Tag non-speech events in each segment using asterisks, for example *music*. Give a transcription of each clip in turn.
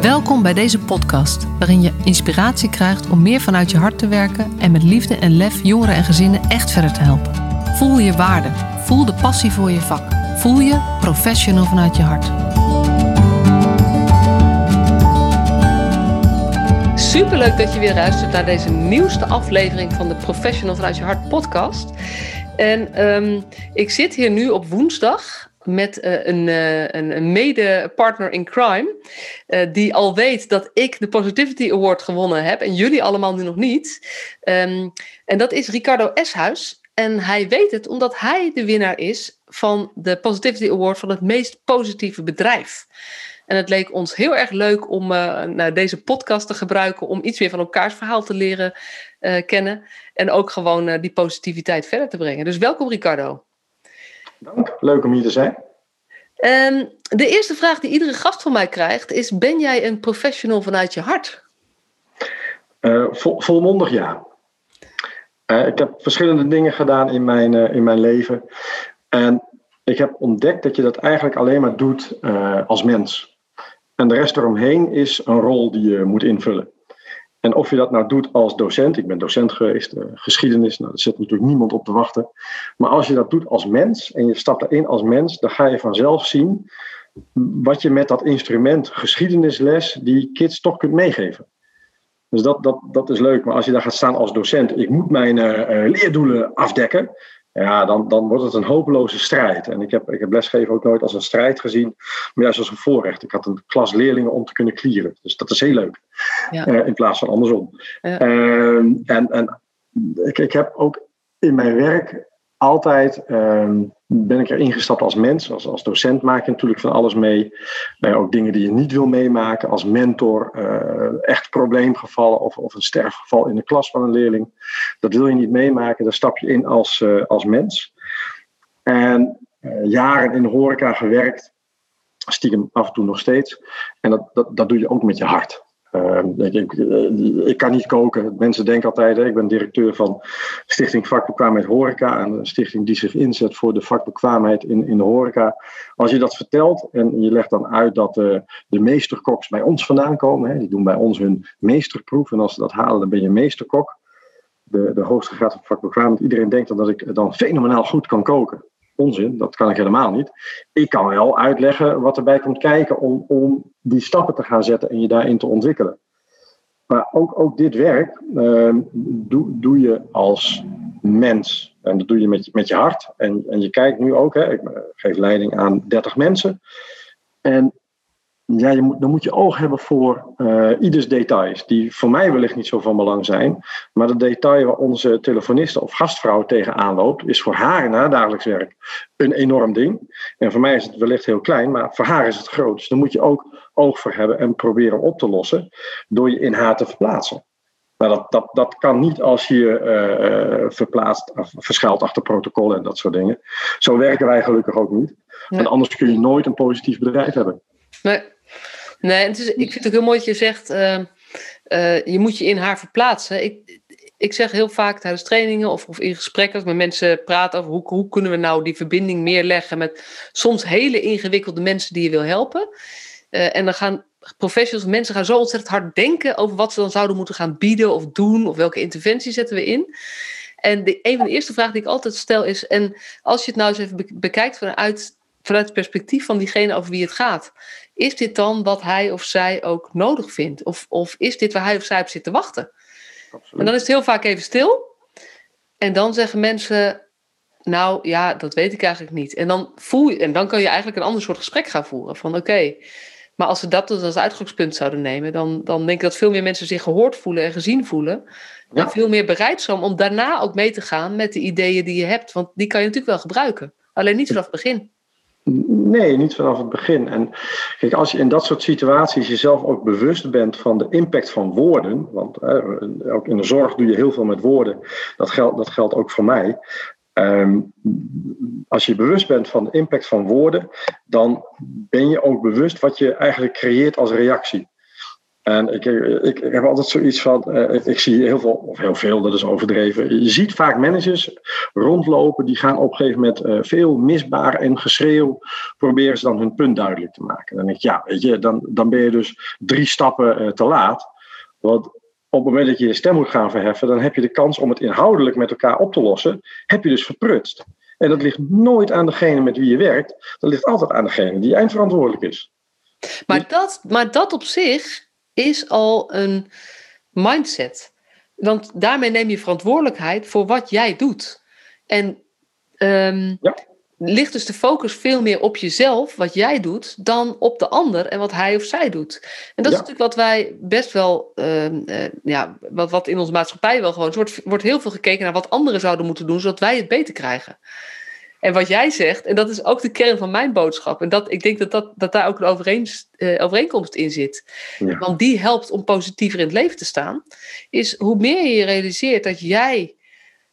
Welkom bij deze podcast, waarin je inspiratie krijgt om meer vanuit je hart te werken en met liefde en lef jongeren en gezinnen echt verder te helpen. Voel je waarde, voel de passie voor je vak, voel je professional vanuit je hart. Superleuk dat je weer luistert naar deze nieuwste aflevering van de Professional vanuit je hart podcast. En ehm, ik zit hier nu op woensdag met uh, een, uh, een, een mede-partner in crime. Uh, die al weet dat ik de Positivity Award gewonnen heb. En jullie allemaal nu nog niet. Um, en dat is Ricardo Eshuis. En hij weet het omdat hij de winnaar is van de Positivity Award van het meest positieve bedrijf. En het leek ons heel erg leuk om nou, deze podcast te gebruiken om iets meer van elkaars verhaal te leren kennen. En ook gewoon die positiviteit verder te brengen. Dus welkom Ricardo. Dank, leuk om hier te zijn. Um, de eerste vraag die iedere gast van mij krijgt is: Ben jij een professional vanuit je hart? Uh, vol, volmondig ja. Uh, ik heb verschillende dingen gedaan in mijn, uh, in mijn leven. En ik heb ontdekt dat je dat eigenlijk alleen maar doet als mens. En de rest eromheen is een rol die je moet invullen. En of je dat nou doet als docent, ik ben docent geweest, uh, geschiedenis, nou, daar zit natuurlijk niemand op te wachten. Maar als je dat doet als mens en je stapt erin als mens, dan ga je vanzelf zien wat je met dat instrument geschiedenisles die kids toch kunt meegeven. Dus dat, dat, dat is leuk. Maar als je daar gaat staan als docent, ik moet mijn uh, leerdoelen afdekken ja, dan, dan wordt het een hopeloze strijd. En ik heb, ik heb lesgeven ook nooit als een strijd gezien, maar juist als een voorrecht. Ik had een klas leerlingen om te kunnen clearen. Dus dat is heel leuk. Ja. Uh, in plaats van andersom. Ja. Uh, en en ik, ik heb ook in mijn werk altijd uh, ben ik er ingestapt als mens. Als, als docent maak je natuurlijk van alles mee. Uh, ook dingen die je niet wil meemaken. Als mentor uh, echt probleemgevallen of, of een sterfgeval in de klas van een leerling. Dat wil je niet meemaken. Daar stap je in als, uh, als mens. En jaren in de horeca gewerkt. Stiekem af en toe nog steeds. En dat, dat, dat doe je ook met je hart. Uh, ik, ik, kan niet koken. Mensen denken altijd, ik ben directeur van Stichting Vakbekwaamheid Horeca, een stichting die zich inzet voor de vakbekwaamheid in, in de horeca. Als je dat vertelt en je legt dan uit dat uh, de meesterkoks bij ons vandaan komen, hè, die doen bij ons hun meesterproef en als ze dat halen, dan ben je meesterkok. De, de hoogste graad van vakbekwaamheid. Iedereen denkt dan dat ik dan fenomenaal goed kan koken onzin, dat kan ik helemaal niet. Ik kan wel uitleggen wat erbij komt kijken om, om die stappen te gaan zetten en je daarin te ontwikkelen. Maar ook, ook dit werk uh, doe, doe je als mens. En dat doe je met, met je hart. En, en je kijkt nu ook, hè, ik geef leiding aan 30 mensen. En ja, je moet, dan moet je oog hebben voor uh, ieders details, die voor mij wellicht niet zo van belang zijn. Maar de detail waar onze telefoniste of gastvrouw tegenaan loopt, is voor haar in haar dagelijks werk een enorm ding. En voor mij is het wellicht heel klein, maar voor haar is het groot. Dus daar moet je ook oog voor hebben en proberen op te lossen door je in haar te verplaatsen. Maar dat, dat, dat kan niet als je je uh, uh, verplaatst, verschuilt achter protocollen en dat soort dingen. Zo werken wij gelukkig ook niet. Want anders kun je nooit een positief bedrijf hebben. Nee, Nee, ik vind het ook heel mooi dat je zegt, uh, uh, je moet je in haar verplaatsen. Ik, ik zeg heel vaak tijdens trainingen of, of in gesprekken als met mensen praten over hoe, hoe kunnen we nou die verbinding meer leggen met soms hele ingewikkelde mensen die je wil helpen. Uh, en dan gaan professionals, mensen gaan zo ontzettend hard denken over wat ze dan zouden moeten gaan bieden of doen of welke interventie zetten we in. En de, een van de eerste vragen die ik altijd stel is, en als je het nou eens even bekijkt vanuit, vanuit het perspectief van diegene over wie het gaat, is dit dan wat hij of zij ook nodig vindt? Of, of is dit waar hij of zij op zit te wachten? Absoluut. En dan is het heel vaak even stil. En dan zeggen mensen, nou ja, dat weet ik eigenlijk niet. En dan, voel je, en dan kan je eigenlijk een ander soort gesprek gaan voeren. Van oké, maar als we dat dus als uitgangspunt zouden nemen, dan, dan denk ik dat veel meer mensen zich gehoord voelen en gezien voelen. Ja. En veel meer bereid zijn om daarna ook mee te gaan met de ideeën die je hebt. Want die kan je natuurlijk wel gebruiken. Alleen niet vanaf het begin. Nee, niet vanaf het begin. En kijk, als je in dat soort situaties jezelf ook bewust bent van de impact van woorden, want ook in de zorg doe je heel veel met woorden, dat geldt, dat geldt ook voor mij. Um, als je bewust bent van de impact van woorden, dan ben je ook bewust wat je eigenlijk creëert als reactie. En ik, ik, heb altijd zoiets van, uh, ik zie heel veel, of heel veel, dat is overdreven. Je ziet vaak managers rondlopen, die gaan op een gegeven moment uh, veel misbaar en geschreeuw, proberen ze dan hun punt duidelijk te maken. Dan denk ik, ja, weet je, dan, dan ben je dus drie stappen uh, te laat. Want op het moment dat je je stem moet gaan verheffen, dan heb je de kans om het inhoudelijk met elkaar op te lossen, heb je dus verprutst. En dat ligt nooit aan degene met wie je werkt, dat ligt altijd aan degene die eindverantwoordelijk is. Maar dat, maar dat op zich is al een mindset. Want daarmee neem je verantwoordelijkheid voor wat jij doet. En um, ja. ligt dus de focus veel meer op jezelf, wat jij doet, dan op de ander en wat hij of zij doet. En dat ja. is natuurlijk wat wij best wel, uh, uh, ja, wat, wat in onze maatschappij wel gewoon, er wordt, wordt heel veel gekeken naar wat anderen zouden moeten doen, zodat wij het beter krijgen. En wat jij zegt, en dat is ook de kern van mijn boodschap. En dat, ik denk dat, dat, dat daar ook een overeens, uh, overeenkomst in zit. Ja. Want die helpt om positiever in het leven te staan. Is hoe meer je realiseert dat jij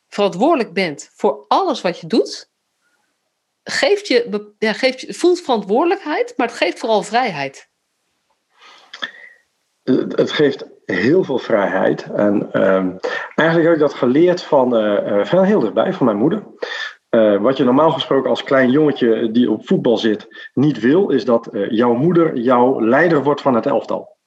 verantwoordelijk bent voor alles wat je doet. Geeft je, ja, geeft je, voelt verantwoordelijkheid, maar het geeft vooral vrijheid. Het geeft heel veel vrijheid. En uh, eigenlijk heb ik dat geleerd van, uh, van heel dichtbij, van mijn moeder. Uh, wat je normaal gesproken als klein jongetje die op voetbal zit niet wil, is dat uh, jouw moeder jouw leider wordt van het elftal.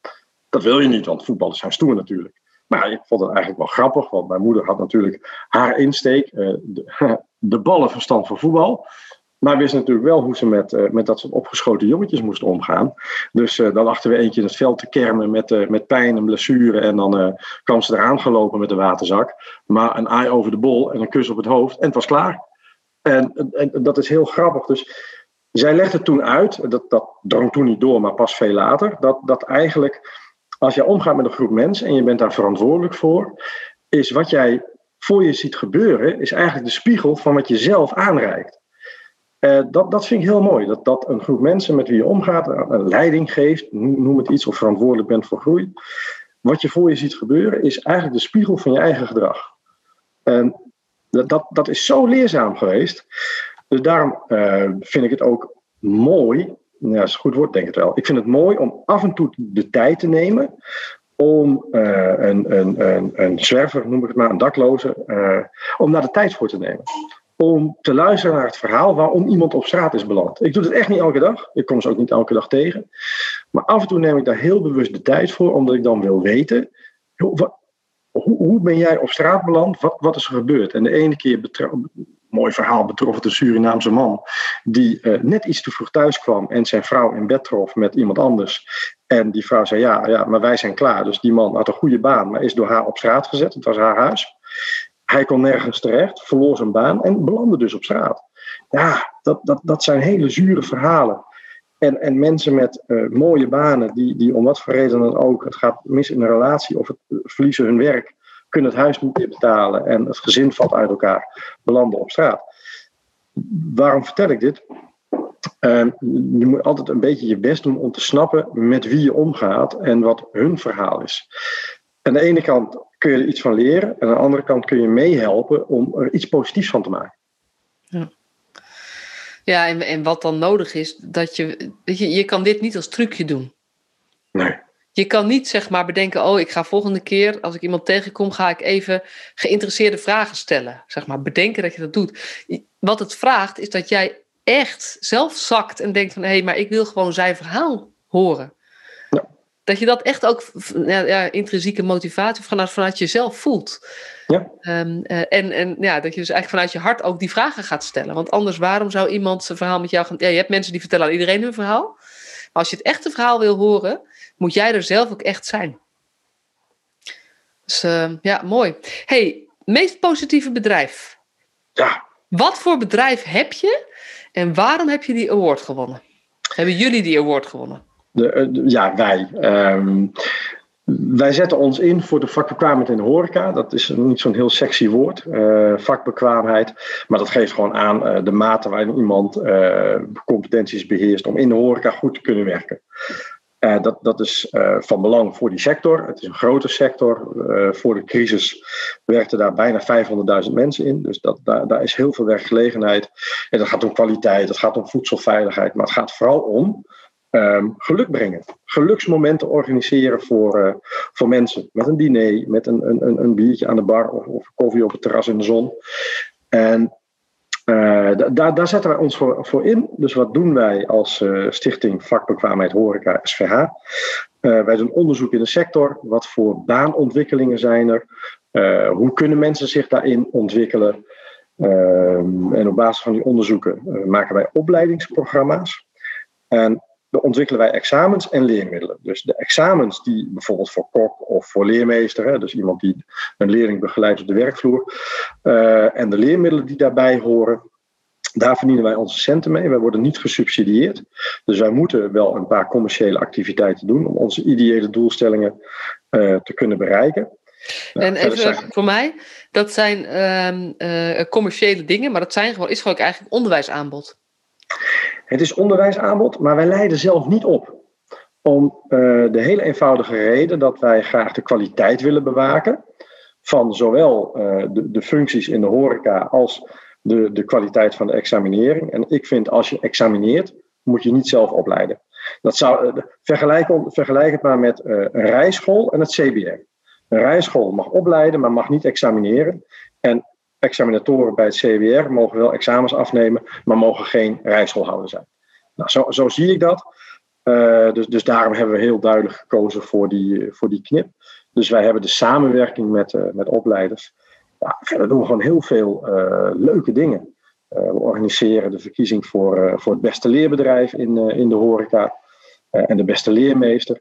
Dat wil je niet, want voetballers zijn stoer natuurlijk. Maar ik vond het eigenlijk wel grappig, want mijn moeder had natuurlijk haar insteek, uh, *laughs* de, ballenverstand voor voetbal. Maar wist natuurlijk wel hoe ze met, met dat soort opgeschoten jongetjes moest omgaan. Dus dan achter we eentje in het veld te kermen met, met pijn en blessure. En dan kwam ze eraan gelopen met de waterzak. Maar een aai over de bol en een kus op het hoofd en het was klaar. En, dat is heel grappig. Dus zij legde toen uit, dat, dat drong toen niet door, maar pas veel later, dat, dat eigenlijk als jij omgaat met een groep mensen en je bent daar verantwoordelijk voor, is wat jij voor je ziet gebeuren, is eigenlijk de spiegel van wat je zelf aanreikt. Uh, dat, dat vind ik heel mooi. Dat, dat een groep mensen met wie je omgaat, een leiding geeft, noem het iets, of verantwoordelijk bent voor groei. Wat je voor je ziet gebeuren, is eigenlijk de spiegel van je eigen gedrag. En dat, dat, dat is zo leerzaam geweest. Dus daarom uh, vind ik het ook mooi. Ja, is een goed woord, denk ik wel. Ik vind het mooi om af en toe de tijd te nemen om uh, een, een, een, een zwerver, noem ik het maar, een dakloze, uh, om daar de tijd voor te nemen. Om te luisteren naar het verhaal waarom iemand op straat is beland. Ik doe het echt niet elke dag. Ik kom ze ook niet elke dag tegen. Maar af en toe neem ik daar heel bewust de tijd voor, omdat ik dan wil weten. Hoe, hoe, ben jij op straat beland? Wat, wat is er gebeurd? En de ene keer, mooi verhaal, betrof het een Surinaamse man die uh, net iets te vroeg thuis kwam en zijn vrouw in bed trof met iemand anders. En die vrouw zei, ja, ja, maar wij zijn klaar. Dus die man had een goede baan, maar is door haar op straat gezet. Het was haar huis. Hij kon nergens terecht, verloor zijn baan en belandde dus op straat. Ja, dat, dat, dat zijn hele zure verhalen. En, en mensen met uh, mooie banen, die, die om wat voor reden dan ook, het gaat mis in een relatie of het verliezen hun werk, kunnen het huis niet meer betalen en het gezin valt uit elkaar, belanden op straat. Waarom vertel ik dit? Uh, je moet altijd een beetje je best doen om te snappen met wie je omgaat en wat hun verhaal is. Aan de ene kant kun je er iets van leren, en aan de andere kant kun je meehelpen om er iets positiefs van te maken. Ja. Ja, en, en wat dan nodig is, dat je, weet je, je kan dit niet als trucje doen. Nee. Je kan niet zeg maar bedenken, oh, ik ga volgende keer, als ik iemand tegenkom, ga ik even geïnteresseerde vragen stellen. Zeg maar, bedenken dat je dat doet. Wat het vraagt, is dat jij echt zelf zakt en denkt van, hé, hey, maar ik wil gewoon zijn verhaal horen. Ja. Dat je dat echt ook, ja, ja, intrinsieke motivatie vanuit, vanuit jezelf voelt. Ja. Um, uh, en, en ja, dat je dus eigenlijk vanuit je hart ook die vragen gaat stellen. Want anders, waarom zou iemand zijn verhaal met jou gaan... Ja, je hebt mensen die vertellen aan iedereen hun verhaal. Maar als je het echte verhaal wil horen, moet jij er zelf ook echt zijn. Dus uh, ja, mooi. hey, meest positieve bedrijf. Ja. Wat voor bedrijf heb je en waarom heb je die award gewonnen? Hebben jullie die award gewonnen? De, de, ja, wij. Um, wij zetten ons in voor de vakbekwaamheid in de horeca. Dat is niet zo'n heel sexy woord, uh, vakbekwaamheid. Maar dat geeft gewoon aan uh, de mate waarin iemand uh, competenties beheerst om in de horeca goed te kunnen werken. dat, dat is van belang voor die sector. Het is een grote sector. voor de crisis werkten daar bijna 500.000 mensen in. Dus dat, daar, daar is heel veel werkgelegenheid. En dat gaat om kwaliteit, dat gaat om voedselveiligheid. Maar het gaat vooral om Ehm, geluk brengen. Geluksmomenten organiseren voor, uh, voor mensen. Met een diner, met een, een, een biertje aan de bar of, of koffie op het terras in de zon. En uh, daar, daar zetten wij ons voor, voor in. Dus wat doen wij als uh, Stichting Vakbekwaamheid Horeca SVH? wij doen onderzoek in de sector. Wat voor baanontwikkelingen zijn er? hoe kunnen mensen zich daarin ontwikkelen? Ehm, en op basis van die onderzoeken maken wij opleidingsprogramma's. En ontwikkelen wij examens en leermiddelen. Dus de examens die bijvoorbeeld voor kok of voor leermeester, hè, dus iemand die een leerling begeleidt op de werkvloer, uh, en de leermiddelen die daarbij horen, daar verdienen wij onze centen mee. Wij worden niet gesubsidieerd. Dus wij moeten wel een paar commerciële activiteiten doen om onze ideële doelstellingen uh, te kunnen bereiken. Nou, en even voor mij, dat zijn uh, commerciële dingen, maar dat zijn gewoon, is gewoon eigenlijk onderwijsaanbod. Het is onderwijsaanbod, maar wij leiden zelf niet op. Om uh, de hele eenvoudige reden dat wij graag de kwaliteit willen bewaken. Van zowel uh, de, de, functies in de horeca als de, de kwaliteit van de examinering. En ik vind als je examineert, moet je niet zelf opleiden. Dat zou, uh, vergelijk, vergelijk het maar met een rijschool en het CBR. Een rijschool mag opleiden, maar mag niet examineren. En examinatoren bij het CWR mogen wel examens afnemen, maar mogen geen rijschoolhouder zijn. Nou, zo, zo zie ik dat. Uh, dus, dus daarom hebben we heel duidelijk gekozen voor die, voor die knip. Dus wij hebben de samenwerking met, uh, met opleiders. Ja, doen we gewoon heel veel leuke dingen. we organiseren de verkiezing voor, voor het beste leerbedrijf in, in de horeca en de beste leermeester.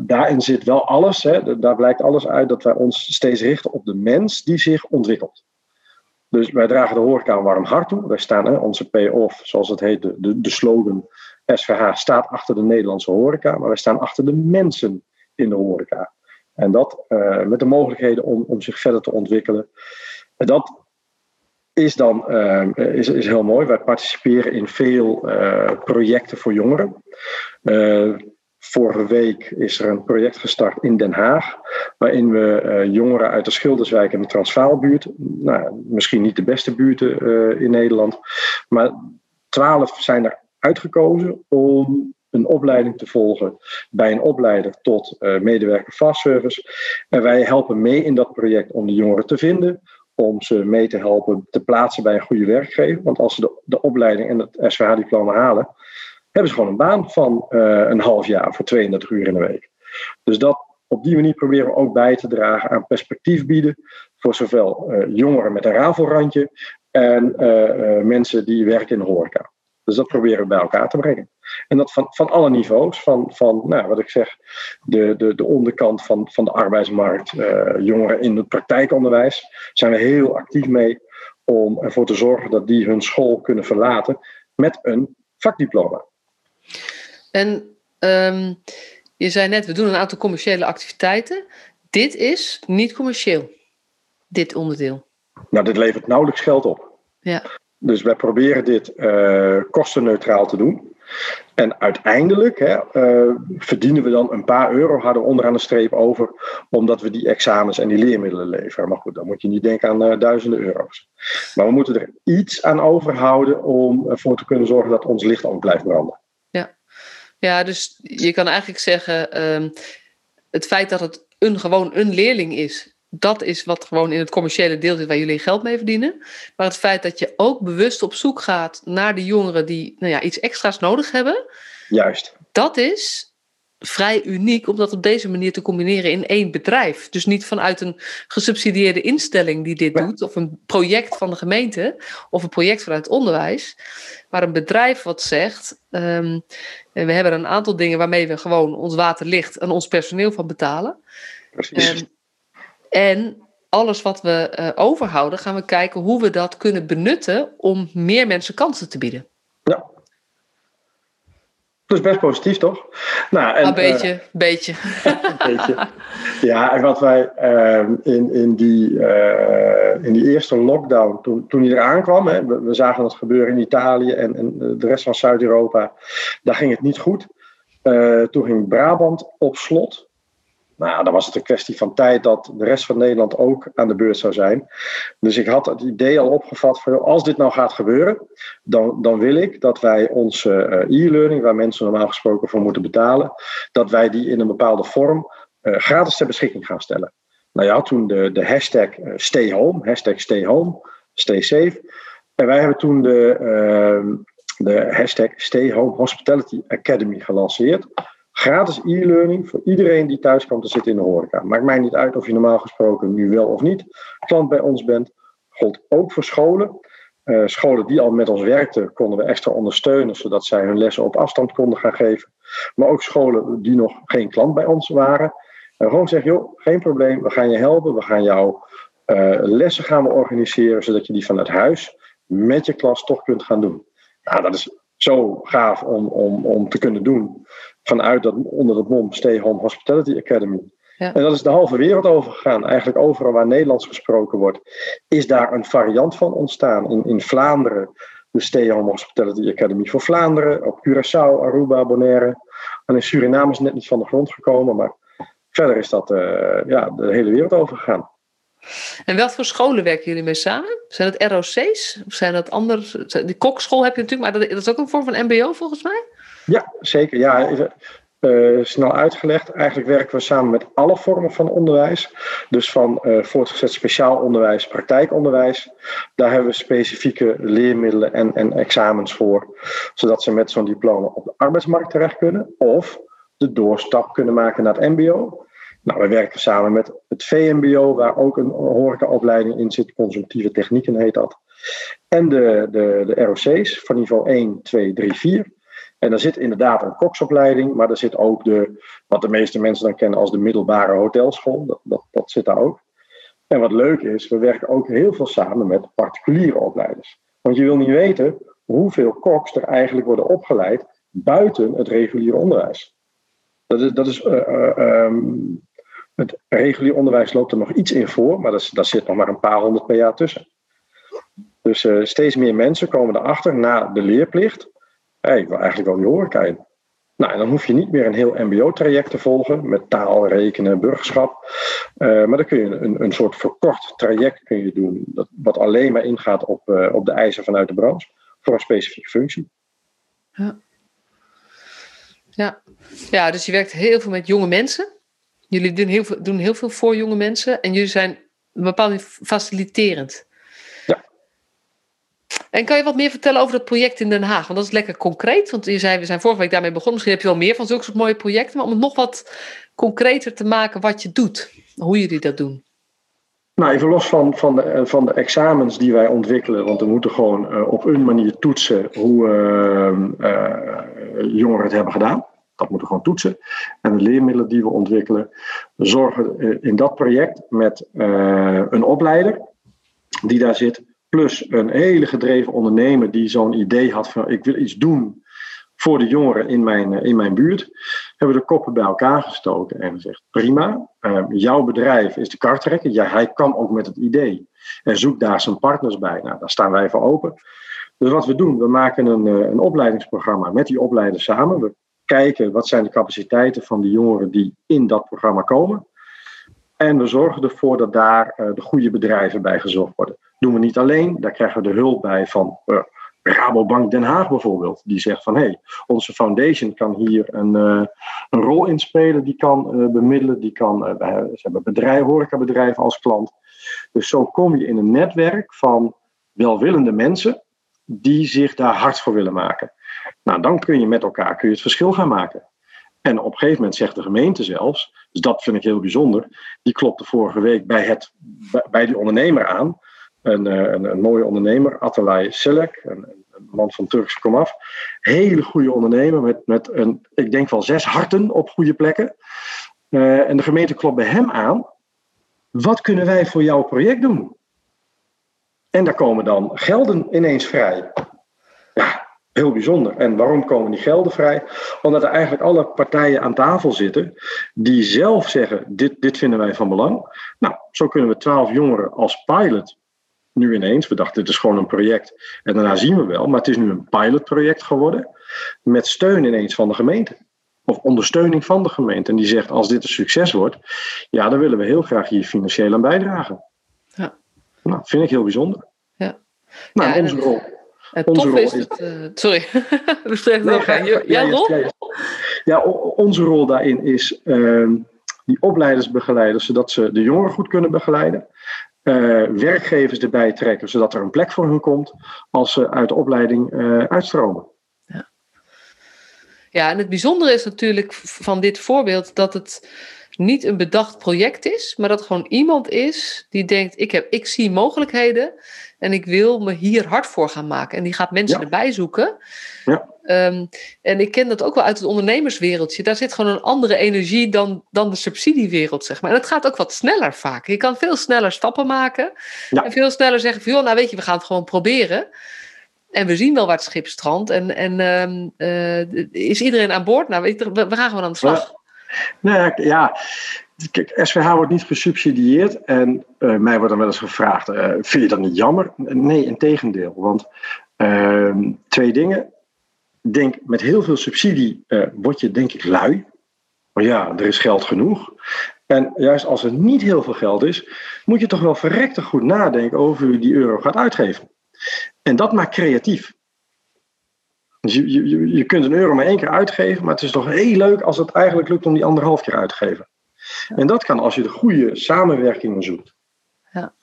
Daarin zit wel alles, hè, daar blijkt alles uit dat wij ons steeds richten op de mens die zich ontwikkelt. Dus wij dragen de horeca een warm hart toe. Wij staan, hè, onze pay-off, zoals het heet, de, de, slogan SVH staat achter de Nederlandse horeca, maar wij staan achter de mensen in de horeca. En dat uh, met de mogelijkheden om, om zich verder te ontwikkelen. En dat is dan uh, is, is heel mooi. Wij participeren in veel projecten voor jongeren. Vorige week is er een project gestart in Den Haag, waarin we uh, jongeren uit de Schilderswijk en de Transvaalbuurt, nou, misschien niet de beste buurten uh, in Nederland, maar twaalf zijn er uitgekozen om een opleiding te volgen bij een opleider tot uh, medewerker fastservice. En wij helpen mee in dat project om de jongeren te vinden, om ze mee te helpen te plaatsen bij een goede werkgever. Want als ze de, de opleiding en het SVH-diploma halen, hebben ze gewoon een baan van uh, een half jaar voor 32 uur in de week. Dus dat, op die manier proberen we ook bij te dragen aan perspectief bieden voor zowel uh, jongeren met een rafelrandje en uh, mensen die werken in horeca. Dus dat proberen we bij elkaar te brengen. En dat van, van alle niveaus. Van, van nou, wat ik zeg, de, de, de onderkant van, van de arbeidsmarkt, jongeren in het praktijkonderwijs, zijn we heel actief mee om ervoor te zorgen dat die hun school kunnen verlaten met een vakdiploma. En um, je zei net, we doen een aantal commerciële activiteiten. Dit is niet commercieel, dit onderdeel. Nou, dit levert nauwelijks geld op. Ja. Dus wij proberen dit uh, kostenneutraal te doen. En uiteindelijk hè, uh, verdienen we dan een paar euro harder onderaan de streep over, omdat we die examens en die leermiddelen leveren. Maar goed, dan moet je niet denken aan uh, duizenden euro's. Maar we moeten er iets aan overhouden om ervoor te kunnen zorgen dat ons licht ook blijft branden. Ja, dus je kan eigenlijk zeggen, um, het feit dat het een, gewoon een leerling is, dat is wat gewoon in het commerciële deel zit waar jullie geld mee verdienen. Maar het feit dat je ook bewust op zoek gaat naar de jongeren die nou ja, iets extra's nodig hebben. Juist. Dat is vrij uniek om dat op deze manier te combineren in één bedrijf. Dus niet vanuit een gesubsidieerde instelling die dit doet, of een project van de gemeente, of een project vanuit onderwijs, maar een bedrijf wat zegt: um, we hebben een aantal dingen waarmee we gewoon ons waterlicht en ons personeel van betalen. Precies. Um, en alles wat we uh, overhouden, gaan we kijken hoe we dat kunnen benutten om meer mensen kansen te bieden. Is best positief, toch? Nou, en, een beetje, uh, beetje. *laughs* beetje. Ja, en wat wij uh, in, in, die, uh, in die eerste lockdown, toen, toen die eraan kwam, hè, we, we, zagen dat gebeuren in Italië en, en de rest van Zuid-Europa, daar ging het niet goed. toen ging Brabant op slot. Nou dan was het een kwestie van tijd dat de rest van Nederland ook aan de beurt zou zijn. Dus ik had het idee al opgevat van als dit nou gaat gebeuren, dan, dan wil ik dat wij onze uh, e-learning, waar mensen normaal gesproken voor moeten betalen, dat wij die in een bepaalde vorm uh, gratis ter beschikking gaan stellen. Nou ja, toen de, de hashtag stay home, hashtag stay home, stay safe. En wij hebben toen de, uh, de hashtag Stay Home Hospitality Academy gelanceerd. Gratis e-learning voor iedereen die thuis komt te zitten in de horeca. Maakt mij niet uit of je normaal gesproken nu wel of niet klant bij ons bent. Gold ook voor scholen. Uh, scholen die al met ons werkten, konden we extra ondersteunen, zodat zij hun lessen op afstand konden gaan geven. Maar ook scholen die nog geen klant bij ons waren. En gewoon zeggen, joh, geen probleem, we gaan je helpen, we gaan jouw uh, lessen gaan we organiseren, zodat je die vanuit huis met je klas toch kunt gaan doen. Nou, dat is zo gaaf om, om, om te kunnen doen vanuit dat, onder dat mom Stay Home Hospitality Academy. Ja. En dat is de halve wereld overgegaan. Eigenlijk overal waar Nederlands gesproken wordt, is daar een variant van ontstaan. In, in Vlaanderen, de Stay Home Hospitality Academy voor Vlaanderen. Op Curaçao, Aruba, Bonaire. En in Suriname is net niet van de grond gekomen. Maar verder is dat uh, ja, de hele wereld overgegaan. En wat voor scholen werken jullie mee samen? Zijn het ROC's? Of zijn dat anders? Die kokschool heb je natuurlijk, maar dat is ook een vorm van MBO volgens mij? Ja, zeker. Ja, uh, snel uitgelegd. Eigenlijk werken we samen met alle vormen van onderwijs. Dus van uh, voortgezet speciaal onderwijs, praktijkonderwijs. Daar hebben we specifieke leermiddelen en, en examens voor. Zodat ze met zo'n diploma op de arbeidsmarkt terecht kunnen. Of de doorstap kunnen maken naar het MBO. Nou, we werken samen met het VMBO, waar ook een horecaopleiding in zit. Consumptieve technieken heet dat. En de, de, de ROC's van niveau 1, 2, 3, 4. En daar zit inderdaad een koksopleiding, maar er zit ook de, wat de meeste mensen dan kennen als de middelbare hotelschool. Dat, dat, dat zit daar ook. En wat leuk is, we werken ook heel veel samen met particuliere opleiders. Want je wil niet weten hoeveel koks er eigenlijk worden opgeleid buiten het reguliere onderwijs. Dat is, dat is uh, um, het regulier onderwijs loopt er nog iets in voor, maar daar zit nog maar een paar honderd per jaar tussen. Dus uh, steeds meer mensen komen erachter na de leerplicht. Ik wil eigenlijk wel die horeca in. Nou, dan hoef je niet meer een heel MBO-traject te volgen met taal, rekenen, burgerschap. Uh, maar dan kun je een, een soort verkort traject kun je doen, dat, wat alleen maar ingaat op, uh, op de eisen vanuit de branche voor een specifieke functie. Ja. Ja. ja, dus je werkt heel veel met jonge mensen. Jullie doen heel, veel, doen heel veel voor jonge mensen en jullie zijn bepaald faciliterend. En kan je wat meer vertellen over dat project in Den Haag? Want dat is lekker concreet. Want je zei, we zijn vorige week daarmee begonnen. Misschien heb je wel meer van zulke soort mooie projecten. Maar om het nog wat concreter te maken wat je doet. Hoe jullie dat doen. Nou, even los van, van, de, van de examens die wij ontwikkelen. Want we moeten gewoon uh, op een manier toetsen hoe uh, jongeren het hebben gedaan. Dat moeten we gewoon toetsen. En de leermiddelen die we ontwikkelen, zorgen eh, in dat project met een opleider die daar zit, plus een hele gedreven ondernemer die zo'n idee had van ik wil iets doen voor de jongeren in mijn, eh, in mijn buurt, hebben we de koppen bij elkaar gestoken en gezegd: prima, uh, jouw bedrijf is de kartrekker, ja, hij kwam ook met het idee en zoek daar zijn partners bij. Nou, daar staan wij voor open. Dus wat we doen, we maken een, een opleidingsprogramma met die opleiders samen. We kijken wat zijn de capaciteiten van de jongeren die in dat programma komen. En we zorgen ervoor dat daar uh, de goede bedrijven bij gezocht worden. Doen we niet alleen, daar krijgen we de hulp bij van uh, Rabobank Den Haag bijvoorbeeld. Die zegt van hé, hey, onze foundation kan hier een, uh, een rol in spelen, die kan bemiddelen, die kan, ze hebben bedrijf, horecabedrijven als klant. Dus zo kom je in een netwerk van welwillende mensen die zich daar hard voor willen maken. Nou, dan kun je met elkaar kun je het verschil gaan maken. En op een gegeven moment zegt de gemeente zelfs, dus dat vind ik heel bijzonder, die klopte vorige week bij, het, bij die ondernemer aan. Een, eh, een, een mooie ondernemer, Atalay Selek, een, een, man van Turkse komaf. Hele goede ondernemer met, met een, ik denk wel zes harten op goede plekken. Uh, en de gemeente klopt bij hem aan. Wat kunnen wij voor jouw project doen? En daar komen dan gelden ineens vrij. Heel bijzonder. En waarom komen die gelden vrij? Omdat er eigenlijk alle partijen aan tafel zitten die zelf zeggen: dit, dit vinden wij van belang. Nou, zo kunnen we twaalf jongeren als pilot nu ineens. We dachten, dit is gewoon een project. En daarna zien we wel, maar het is nu een pilotproject geworden. Met steun ineens van de gemeente. of ondersteuning van de gemeente. En die zegt, als dit een succes wordt, ja, dan willen we heel graag hier financieel aan bijdragen. Ja. Nou, vind ik heel bijzonder. Ja. Nou, ja, onze rol. Het onze rol is, het, uh, sorry, *laughs* we ga, ja, ja, rol? Ja, onze rol daarin is uh, die opleiders begeleiden, zodat ze de jongeren goed kunnen begeleiden. Uh, werkgevers erbij trekken, zodat er een plek voor hun komt als ze uit de opleiding uitstromen. Ja, en het bijzondere is natuurlijk van dit voorbeeld dat het niet een bedacht project is, maar dat gewoon iemand is die denkt: ik, heb, ik zie mogelijkheden en ik wil me hier hard voor gaan maken. En die gaat mensen erbij zoeken. Ja. Um, en ik ken dat ook wel uit het ondernemerswereldje. Daar zit gewoon een andere energie dan, dan de subsidiewereld, zeg maar. En het gaat ook wat sneller vaak. Je kan veel sneller stappen maken. Ja. En veel sneller zeggen van, joh, nou weet je, we gaan het gewoon proberen. En we zien wel waar het schip strandt. En, en uh, is iedereen aan boord? Nou, we, we gaan gewoon aan de slag. Nou ja, Kijk, SVH wordt niet gesubsidieerd en uh, mij wordt dan wel eens gevraagd: uh, vind je dat niet jammer? Nee, in tegendeel. Want uh, twee dingen. Denk, met heel veel subsidie word je denk ik lui. Maar ja, er is geld genoeg. En juist als er niet heel veel geld is, moet je toch wel verrekte goed nadenken over hoe die euro gaat uitgeven. En dat maakt creatief. Dus je, je, je kunt een euro maar één keer uitgeven, maar het is toch heel leuk als het eigenlijk lukt om die anderhalf keer uit te geven. En dat kan als je de goede samenwerkingen zoekt. Ja.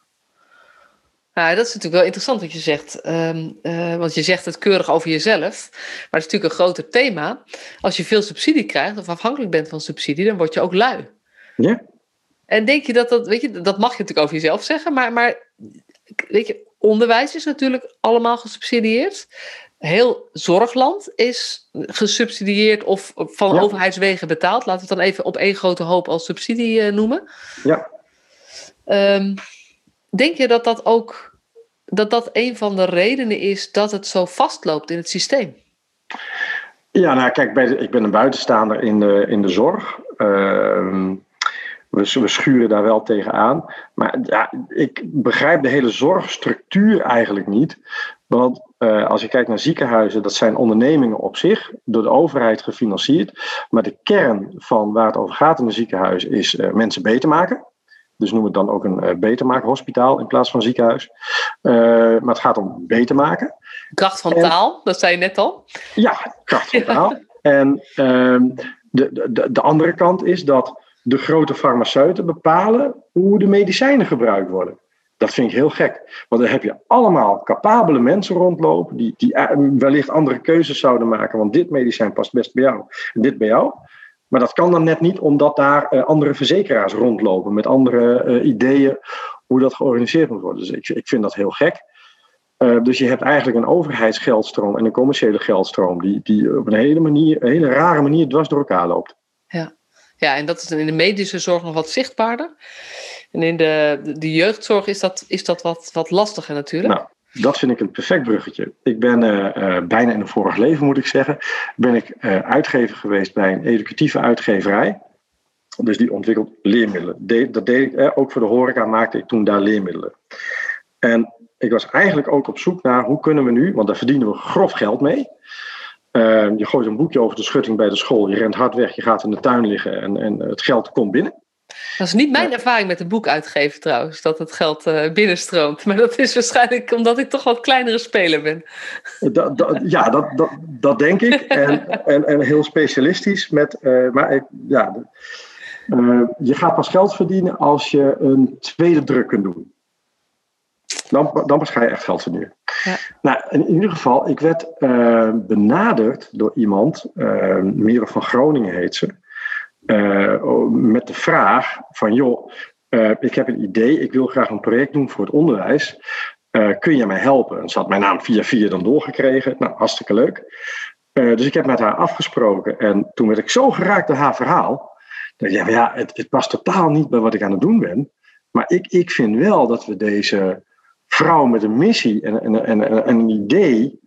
Ja, dat is natuurlijk wel interessant wat je zegt. Ehm, eh, want je zegt het keurig over jezelf. Maar het is natuurlijk een groter thema. Als je veel subsidie krijgt of afhankelijk bent van subsidie, dan word je ook lui. Ja. En denk je dat dat, weet je, dat mag je natuurlijk over jezelf zeggen, maar, maar weet je, onderwijs is natuurlijk allemaal gesubsidieerd heel zorgland is gesubsidieerd of van overheidswegen betaald. Laten we het dan even op één grote hoop als subsidie uh, noemen. Ja. Um, denk je dat dat ook dat dat een van de redenen is dat het zo vastloopt in het systeem? Ja, nou kijk, ik ben een buitenstaander in de, in de zorg. Uh, we, we schuren daar wel tegenaan. Maar ja, ik begrijp de hele zorgstructuur eigenlijk niet. Want uh, als je kijkt naar ziekenhuizen, dat zijn ondernemingen op zich, door de overheid gefinancierd. Maar de kern van waar het over gaat in een ziekenhuis is uh, mensen beter maken. Dus noem het dan ook een uh, beter maken hospitaal in plaats van ziekenhuis. maar het gaat om beter maken. Kracht van taal, dat zei je net al. Ja, kracht van taal. en ehm, de, de, de andere kant is dat de grote farmaceuten bepalen hoe de medicijnen gebruikt worden. Dat vind ik heel gek. Want dan heb je allemaal capabele mensen rondlopen die, die eh, wellicht andere keuzes zouden maken. Want dit medicijn past best bij jou en dit bij jou. Maar dat kan dan net niet omdat daar uh, andere verzekeraars rondlopen met andere uh, ideeën hoe dat georganiseerd moet worden. Dus ik, ik vind dat heel gek. Dus je hebt eigenlijk een overheidsgeldstroom en een commerciële geldstroom die, die op een hele, manier, een hele rare manier dwars door elkaar loopt. Ja. ja, en dat is in de medische zorg nog wat zichtbaarder. En in de, de jeugdzorg is dat, is dat wat, wat lastiger natuurlijk. Nou, dat vind ik een perfect bruggetje. Ik ben uh, uh, bijna in een vorig leven, moet ik zeggen, ben ik uh, uitgever geweest bij een educatieve uitgeverij. Dus die ontwikkelt leermiddelen. De, dat deed ik, ook voor de horeca maakte ik toen daar leermiddelen. En ik was eigenlijk ook op zoek naar hoe kunnen we nu, want daar verdienen we grof geld mee. je gooit een boekje over de schutting bij de school, je rent hard weg, je gaat in de tuin liggen en, en het geld komt binnen. Dat is niet mijn ervaring met een boek uitgeven trouwens, dat het geld uh, binnenstroomt. Maar dat is waarschijnlijk omdat ik toch wat kleinere speler ben. Dat, dat, ja, dat, dat, dat denk ik. En, *laughs* en, en heel specialistisch. Met, uh, maar ik, ja, uh, je gaat pas geld verdienen als je een tweede druk kunt doen. Dan, dan pas ga je echt geld verdienen. Ja. Nou, in ieder geval, ik werd benaderd door iemand, Mira van Groningen heet ze. Uh, met de vraag van joh, uh, ik heb een idee, ik wil graag een project doen voor het onderwijs. Uh, kun je mij helpen? En ze had mijn naam via via dan doorgekregen. Nou, hartstikke leuk. dus ik heb met haar afgesproken en toen werd ik zo geraakt door haar verhaal. Dat ik, ja, ja het, het past totaal niet bij wat ik aan het doen ben. Maar ik, ik vind wel dat we deze vrouw met een missie en, en, en, en een idee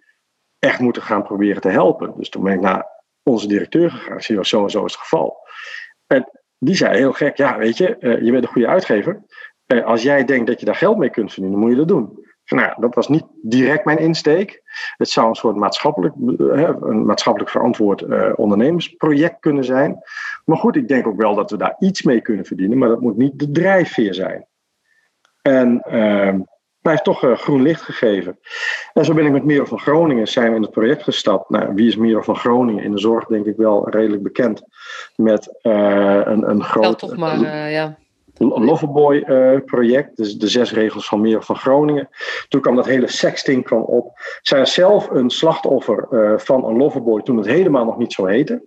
echt moeten gaan proberen te helpen. Dus toen ben ik naar onze directeur gegaan. Zie zo en zo is het geval. En die zei heel gek, ja weet je, uh, je bent een goede uitgever. Uh, als jij denkt dat je daar geld mee kunt verdienen, moet je dat doen. Nou, dat was niet direct mijn insteek. Het zou een soort maatschappelijk, een maatschappelijk verantwoord ondernemersproject kunnen zijn. Maar goed, ik denk ook wel dat we daar iets mee kunnen verdienen, maar dat moet niet de drijfveer zijn. En hij heeft toch uh, groen licht gegeven. En zo ben ik met Merel van Groningen zijn we in het project gestapt. Nou, wie is Merel van Groningen? In de zorg denk ik wel redelijk bekend. Met uh, een, een groot... toch maar, uh, ja. Loverboy-project, dus de zes regels van Merel van Groningen. Toen kwam dat hele sexting kwam op. Zij is zelf een slachtoffer van een Loverboy toen het helemaal nog niet zo heette.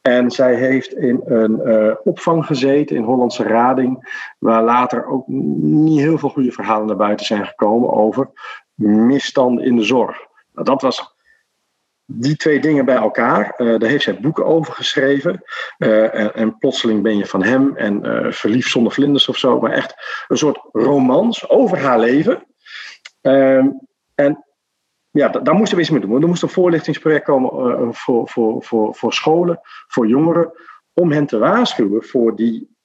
En zij heeft in een opvang gezeten in Hollandse Rading, waar later ook niet heel veel goede verhalen naar buiten zijn gekomen over misstanden in de zorg. Nou, dat was die twee dingen bij elkaar. Uh, daar heeft zij boeken over geschreven. Uh, en, en, plotseling ben je van hem en uh, verliefd zonder vlinders of zo. Maar echt een soort romans over haar leven. Ehm, en ja, daar moesten we iets mee doen. Er moest een voorlichtingsproject komen voor, voor, voor, voor scholen, voor jongeren. Om hen te waarschuwen voor die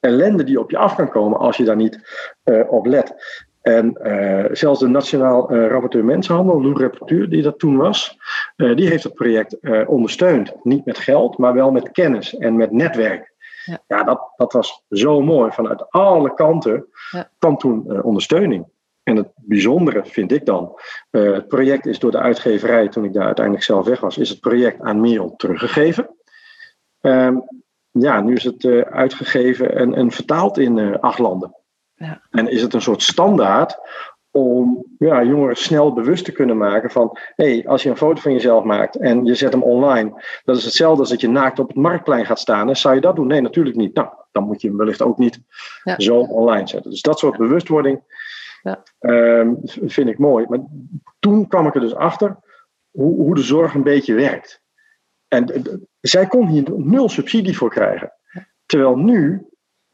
ellende die op je af kan komen als je daar niet op let. En uh, zelfs de Nationaal uh, Rapporteur Mensenhandel, Lou Rapporteur, die dat toen was, uh, die heeft het project ondersteund. Niet met geld, maar wel met kennis en met netwerk. Ja, ja dat, dat was zo mooi. Vanuit alle kanten ja. kwam toen ondersteuning. En het bijzondere vind ik dan, het project is door de uitgeverij, toen ik daar uiteindelijk zelf weg was, is het project aan Merel teruggegeven. Um, ja, nu is het uitgegeven en, en vertaald in acht landen. Ja. En is het een soort standaard om ja, jongeren snel bewust te kunnen maken van: hé, hey, als je een foto van jezelf maakt en je zet hem online, dat is hetzelfde als dat je naakt op het marktplein gaat staan. En zou je dat doen? Nee, natuurlijk niet. Nou, dan moet je hem wellicht ook niet ja. zo online zetten. Dus dat soort bewustwording ja. um, vind ik mooi. Maar toen kwam ik er dus achter hoe, hoe de zorg een beetje werkt. En zij kon hier nul subsidie voor krijgen. Terwijl nu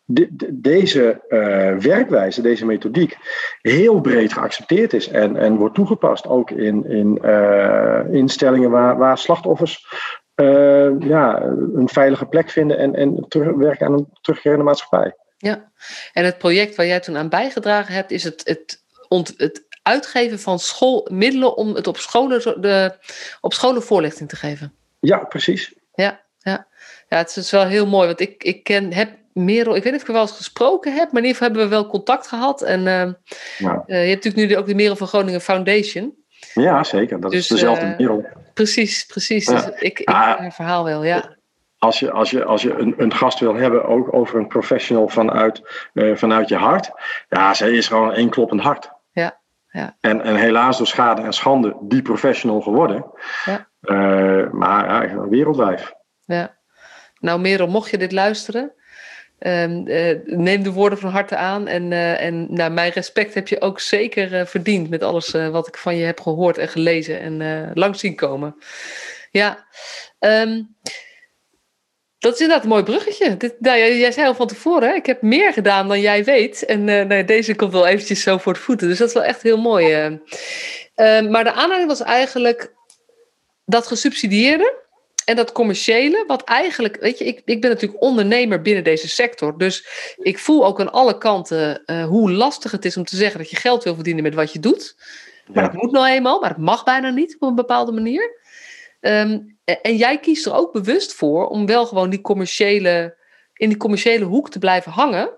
de, deze uh, werkwijze, deze methodiek, heel breed geaccepteerd is en, en wordt toegepast ook in, in uh, instellingen waar, waar slachtoffers uh, ja, een veilige plek vinden en, en werken aan een terugkerende maatschappij. Ja, en het project waar jij toen aan bijgedragen hebt, is het, het, ont, het uitgeven van schoolmiddelen om het op scholen, de, op scholen voorlichting te geven. Ja, precies. Ja, ja. ja het is wel heel mooi, want ik, ik ken, heb Merel, ik weet niet of ik er wel eens gesproken heb, maar in ieder geval hebben we wel contact gehad. En uh, ja. uh, je hebt natuurlijk nu ook de Merel van Groningen Foundation. Ja, zeker. Dat dus, is dezelfde uh, Merel. Precies, precies. Ja. Dus ik, ik ah, haar verhaal wel, ja. Als je, als je, als je een, een gast wil hebben, ook over een professional vanuit, vanuit je hart. Ja, zij is gewoon één kloppend hart. Ja, ja. En, en helaas door schade en schande die professional geworden. Ja. maar ja, wereldwijf. Ja. Nou Merel, mocht je dit luisteren, Um, uh, neem de woorden van harte aan. En, uh, en mijn respect heb je ook zeker uh, verdiend met alles wat ik van je heb gehoord en gelezen en langs zien komen. Ja, um, dat is inderdaad een mooi bruggetje. Dit, nou, jij, zei al van tevoren, ik heb meer gedaan dan jij weet. En deze komt wel eventjes zo voor de voeten. Dus dat is wel echt heel mooi. Ehm, maar de aanleiding was eigenlijk dat gesubsidieerde en dat commerciële, wat eigenlijk, weet je, ik, ik ben natuurlijk ondernemer binnen deze sector. Dus ik voel ook aan alle kanten uh, hoe lastig het is om te zeggen dat je geld wil verdienen met wat je doet. Maar ja. dat moet nou eenmaal, maar het mag bijna niet op een bepaalde manier. Um, en jij kiest er ook bewust voor om wel gewoon die commerciële, in die commerciële hoek te blijven hangen.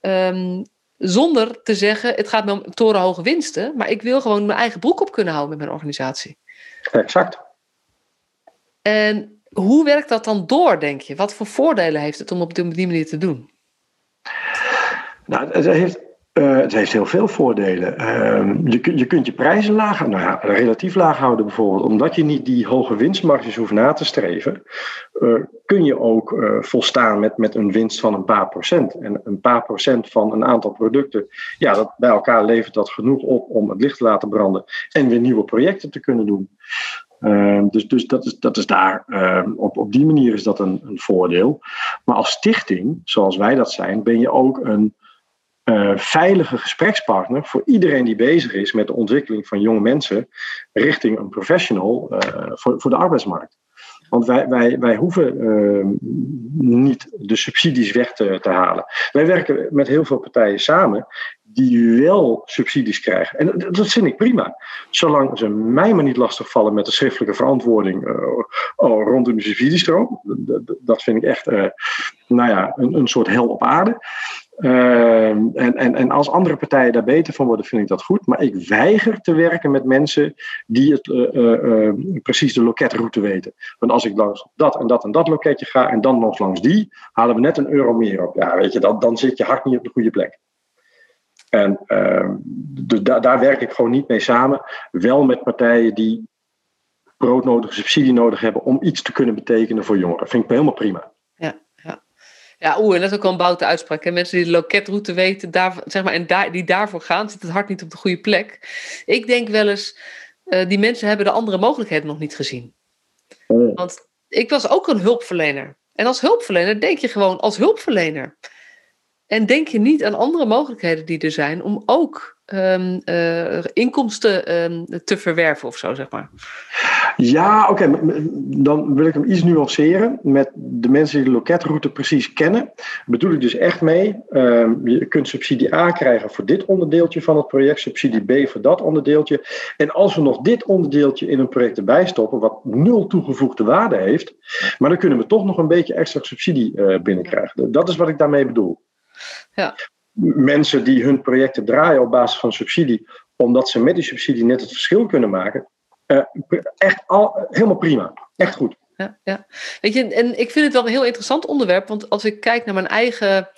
Um, zonder te zeggen, het gaat me om torenhoge winsten. Maar ik wil gewoon mijn eigen broek op kunnen houden met mijn organisatie. Exact. En hoe werkt dat dan door, denk je? Wat voor voordelen heeft het om op die manier te doen? Nou, het heeft, uh, het heeft heel veel voordelen. Uh, je, je kunt je prijzen laag, nou relatief laag houden bijvoorbeeld. Omdat je niet die hoge winstmarges hoeft na te streven, uh, kun je ook uh, volstaan met, met een winst van een paar procent. En een paar procent van een aantal producten, ja, dat, bij elkaar levert dat genoeg op om het licht te laten branden en weer nieuwe projecten te kunnen doen. Uh, dus dus dat, is, dat is daar, uh, op, op die manier is dat een, een voordeel. Maar als stichting, zoals wij dat zijn, ben je ook een uh, veilige gesprekspartner voor iedereen die bezig is met de ontwikkeling van jonge mensen richting een professional voor, voor de arbeidsmarkt. Want wij, wij, wij hoeven ehm, niet de subsidies weg te, halen. Wij werken met heel veel partijen samen die wel subsidies krijgen. En dat vind ik prima. Zolang ze mij maar niet lastigvallen met de schriftelijke verantwoording uh, rondom de subsidiestroom. Dat vind ik echt uh, nou ja, een, een soort hel op aarde. Uh, en, en, en als andere partijen daar beter van worden, vind ik dat goed. Maar ik weiger te werken met mensen die het, uh, precies de loketroute weten. Want als ik langs dat en dat en dat loketje ga en dan nog langs die, halen we net een euro meer op. Ja, weet je, dan, dan zit je hart niet op de goede plek. En uh, daar werk ik gewoon niet mee samen. Wel met partijen die broodnodige subsidie nodig hebben om iets te kunnen betekenen voor jongeren. Vind ik helemaal prima. Ja, oeh, en dat is ook al een boute uitspraak. Hè? Mensen die de loketroute weten, daar, zeg maar, en daar, die daarvoor gaan, zit het hart niet op de goede plek. Ik denk wel eens, uh, die mensen hebben de andere mogelijkheden nog niet gezien. Oh. Want ik was ook een hulpverlener. En als hulpverlener denk je gewoon als hulpverlener. En denk je niet aan andere mogelijkheden die er zijn om ook um, uh, inkomsten um, te verwerven of zo, zeg maar? Ja, oké. Okay. Dan wil ik hem iets nuanceren. Met de mensen die de loketroute precies kennen, bedoel ik dus echt mee. Um, je kunt subsidie A krijgen voor dit onderdeeltje van het project, subsidie B voor dat onderdeeltje. En als we nog dit onderdeeltje in een project erbij stoppen, wat nul toegevoegde waarde heeft, maar dan kunnen we toch nog een beetje extra subsidie uh, binnenkrijgen. Dat is wat ik daarmee bedoel. Ja. Mensen die hun projecten draaien op basis van subsidie, omdat ze met die subsidie net het verschil kunnen maken. Uh, echt al, helemaal prima. Echt goed. Ja, ja. Weet je, en ik vind het wel een heel interessant onderwerp, want als ik kijk naar mijn eigen.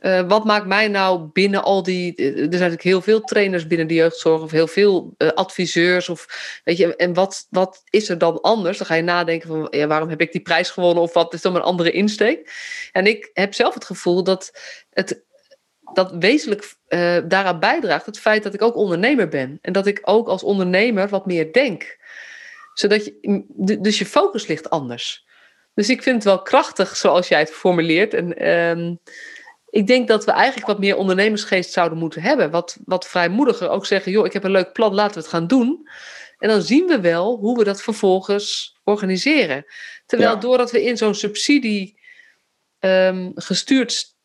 Uh, wat maakt mij nou binnen al die. Er zijn natuurlijk heel veel trainers binnen de jeugdzorg, of heel veel adviseurs. Of, weet je, en wat, wat is er dan anders? Dan ga je nadenken van ja, waarom heb ik die prijs gewonnen? Of wat is dan een andere insteek? En ik heb zelf het gevoel dat het dat wezenlijk uh, daaraan bijdraagt het feit dat ik ook ondernemer ben. En dat ik ook als ondernemer wat meer denk. Zodat je, dus je focus ligt anders. Dus ik vind het wel krachtig zoals jij het formuleert. En um, ik denk dat we eigenlijk wat meer ondernemersgeest zouden moeten hebben. Wat, wat vrijmoediger ook zeggen: joh, ik heb een leuk plan, laten we het gaan doen. En dan zien we wel hoe we dat vervolgens organiseren. Terwijl ja. doordat we in zo'n subsidie um, gestuurd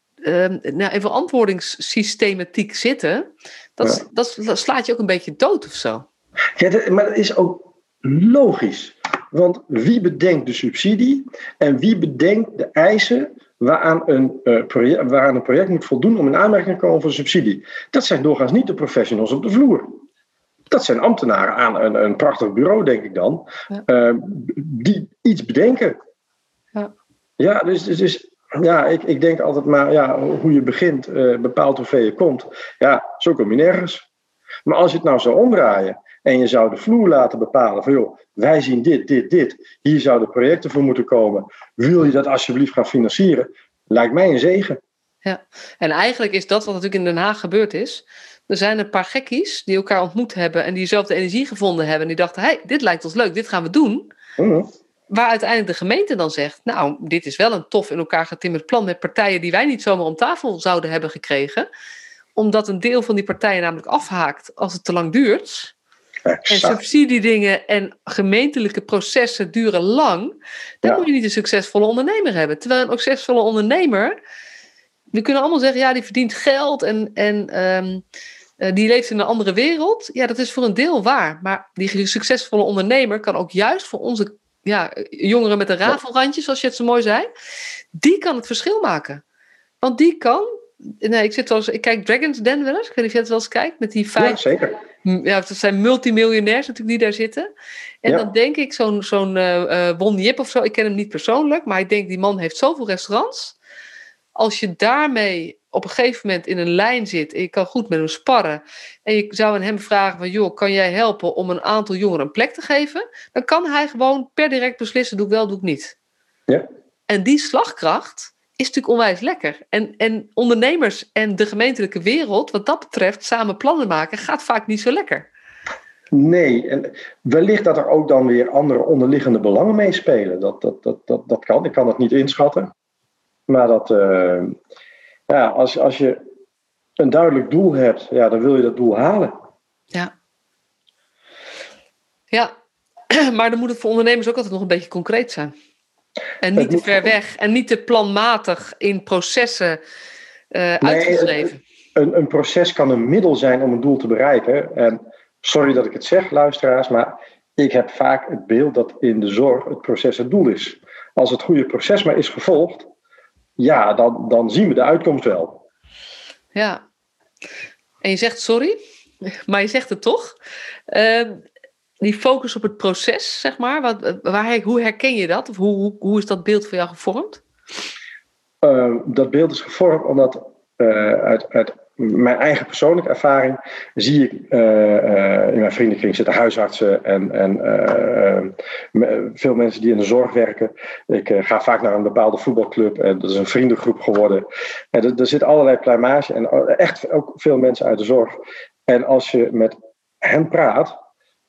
nou, in verantwoordingssystematiek zitten, dat, dat, dat, slaat je ook een beetje dood of zo. Ja, dat, maar dat is ook logisch. Want wie bedenkt de subsidie en wie bedenkt de eisen waaraan een, uh, project, waaraan een project moet voldoen om in aanmerking te komen voor subsidie? Dat zijn doorgaans niet de professionals op de vloer. Dat zijn ambtenaren aan een, een prachtig bureau, denk ik dan, ja. uh, die iets bedenken. Ja, ja dus, dus, dus ja, ik, ik denk altijd maar, ja, hoe je begint uh, bepaalt hoeveel je komt. Ja, zo kom je nergens. Maar als je het nou zou omdraaien en je zou de vloer laten bepalen van joh, wij zien dit, dit, dit. Hier zouden projecten voor moeten komen. Wil je dat alsjeblieft gaan financieren? Lijkt mij een zegen. Ja, en eigenlijk is dat wat natuurlijk in Den Haag gebeurd is. Er zijn een paar gekkies die elkaar ontmoet hebben en die zelf de energie gevonden hebben. En die dachten, hey, dit lijkt ons leuk, dit gaan we doen. Mm Waar uiteindelijk de gemeente dan zegt: Nou, dit is wel een tof in elkaar getimmerd plan met partijen die wij niet zomaar om tafel zouden hebben gekregen. Omdat een deel van die partijen namelijk afhaakt als het te lang duurt. Exact. En subsidiedingen en gemeentelijke processen duren lang. Dan ja. moet je niet een succesvolle ondernemer hebben. Terwijl een succesvolle ondernemer. We kunnen allemaal zeggen: ja, die verdient geld en. en um, die leeft in een andere wereld. Ja, dat is voor een deel waar. Maar die succesvolle ondernemer kan ook juist voor onze ja, jongeren met een rafelrandje, zoals je het zo mooi zei, die kan het verschil maken. Want die kan. Nee, ik, zit wel eens, ik kijk Dragon's Den wel eens. Ik weet niet of je het wel eens kijkt. Met die vijf. Ja, zeker. Ja, dat zijn multimiljonairs natuurlijk die daar zitten. En ja. dan denk ik, zo'n zo'n uh, Won Jip of zo. Ik ken hem niet persoonlijk. Maar ik denk, die man heeft zoveel restaurants. Als je daarmee op een gegeven moment in een lijn zit en je kan goed met hem sparren en je zou aan hem vragen van joh, kan jij helpen om een aantal jongeren een plek te geven? Dan kan hij gewoon per direct beslissen, doe ik wel, doe ik niet. Ja. En die slagkracht is natuurlijk onwijs lekker. En, en ondernemers en de gemeentelijke wereld, wat dat betreft, samen plannen maken, gaat vaak niet zo lekker. Nee, en wellicht dat er ook dan weer andere onderliggende belangen meespelen. Dat, dat, dat, dat, dat kan. Ik kan dat niet inschatten. Maar dat, uh, ja, als, als je een duidelijk doel hebt, ja, dan wil je dat doel halen. Ja. Ja, *clears throat* maar dan moet het voor ondernemers ook altijd nog een beetje concreet zijn. En niet te ver weg en niet te planmatig in processen uh, uitgeschreven. Een, een proces kan een middel zijn om een doel te bereiken. En sorry dat ik het zeg, luisteraars, maar ik heb vaak het beeld dat in de zorg het proces het doel is. Als het goede proces maar is gevolgd, ja, dan, dan zien we de uitkomst wel. Ja, en je zegt sorry, *laughs* maar je zegt het toch. Uh, die focus op het proces, zeg maar, wat, waar, hoe herken je dat? Of hoe, hoe, hoe is dat beeld voor jou gevormd? Uh, dat beeld is gevormd omdat uh, uit, uit mijn eigen persoonlijke ervaring zie ik uh, in mijn vriendenkring zitten huisartsen en, en veel mensen die in de zorg werken. Ik ga vaak naar een bepaalde voetbalclub en dat is een vriendengroep geworden. En er, er zit allerlei pluimage en echt ook veel mensen uit de zorg. En als je met hen praat,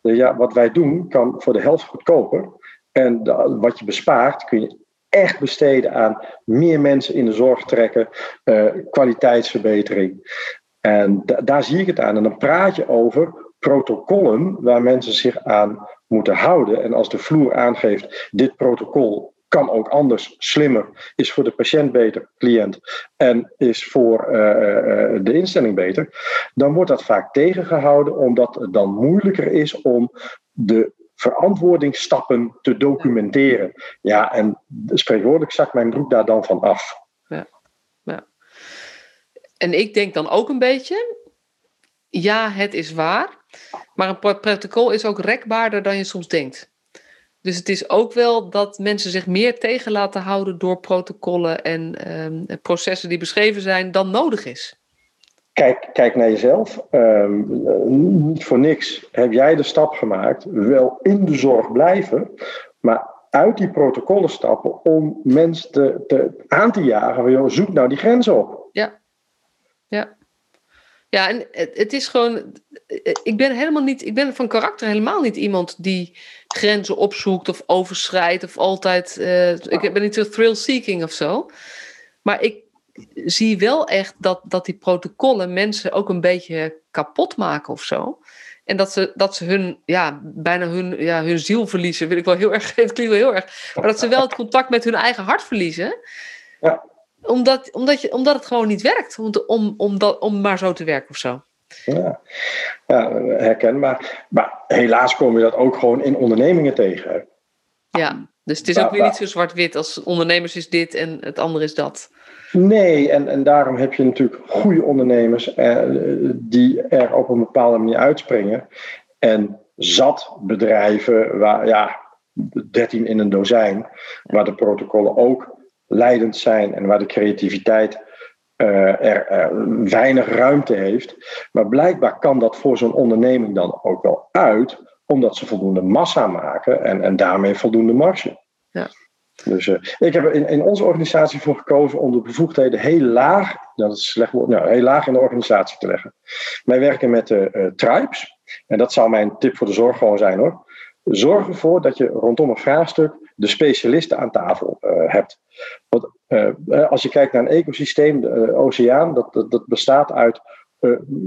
ja, wat wij doen kan voor de helft goedkoper. En wat je bespaart kun je echt besteden aan meer mensen in de zorg trekken, uh, kwaliteitsverbetering. En daar zie ik het aan. En dan praat je over protocollen waar mensen zich aan moeten houden. En als de vloer aangeeft, dit protocol kan ook anders, slimmer, is voor de patiënt beter, cliënt, en is voor uh, uh, de instelling beter, dan wordt dat vaak tegengehouden omdat het dan moeilijker is om de verantwoordingsstappen te documenteren. Ja, en spreekwoordelijk zakt mijn broek daar dan van af. Ja, ja. En ik denk dan ook een beetje, ja, het is waar, maar een protocol is ook rekbaarder dan je soms denkt. Dus het is ook wel dat mensen zich meer tegen laten houden door protocollen en ehm, processen die beschreven zijn dan nodig is. Kijk, kijk naar jezelf. Ehm, niet voor niks heb jij de stap gemaakt, wel in de zorg blijven, maar uit die protocollen stappen om mensen te, aan te jagen. Joh, zoek nou die grenzen op. Ja, ja. Ja, en het, is gewoon. Ik ben helemaal niet. Ik ben van karakter helemaal niet iemand die grenzen opzoekt of overschrijdt of altijd. Uh, ik ben niet zo thrill-seeking of zo. Maar ik zie wel echt dat, dat die protocollen mensen ook een beetje kapot maken of zo. En dat ze, dat ze hun, ja, bijna hun, ja, hun ziel verliezen, wil ik wel heel erg, het klinkt wel heel erg. Maar dat ze wel het contact met hun eigen hart verliezen. Ja omdat, omdat, je, omdat het gewoon niet werkt. Om, om, om, dat, om maar zo te werken of zo. Ja, ja herkenbaar. Maar helaas kom je dat ook gewoon in ondernemingen tegen. Ja, dus het is ook weer niet zo zwart-wit als ondernemers is dit en het andere is dat. Nee, en, en daarom heb je natuurlijk goede ondernemers eh, die er op een bepaalde manier uitspringen. En zat bedrijven, waar, ja, 13 in een dozijn, waar de protocollen ook leidend zijn en waar de creativiteit uh, er, weinig ruimte heeft. Maar blijkbaar kan dat voor zo'n onderneming dan ook wel uit, omdat ze voldoende massa maken en, en daarmee voldoende marge. Ja. Dus uh, ik heb in, in onze organisatie voor gekozen om de bevoegdheden heel laag, dat is slecht woord, nou, heel laag in de organisatie te leggen. Wij werken met uh, tribes, en dat zou mijn tip voor de zorg gewoon zijn hoor. Zorg ervoor dat je rondom een vraagstuk de specialisten aan tafel hebt. Want als je kijkt naar een ecosysteem, de oceaan, dat, dat, dat, bestaat uit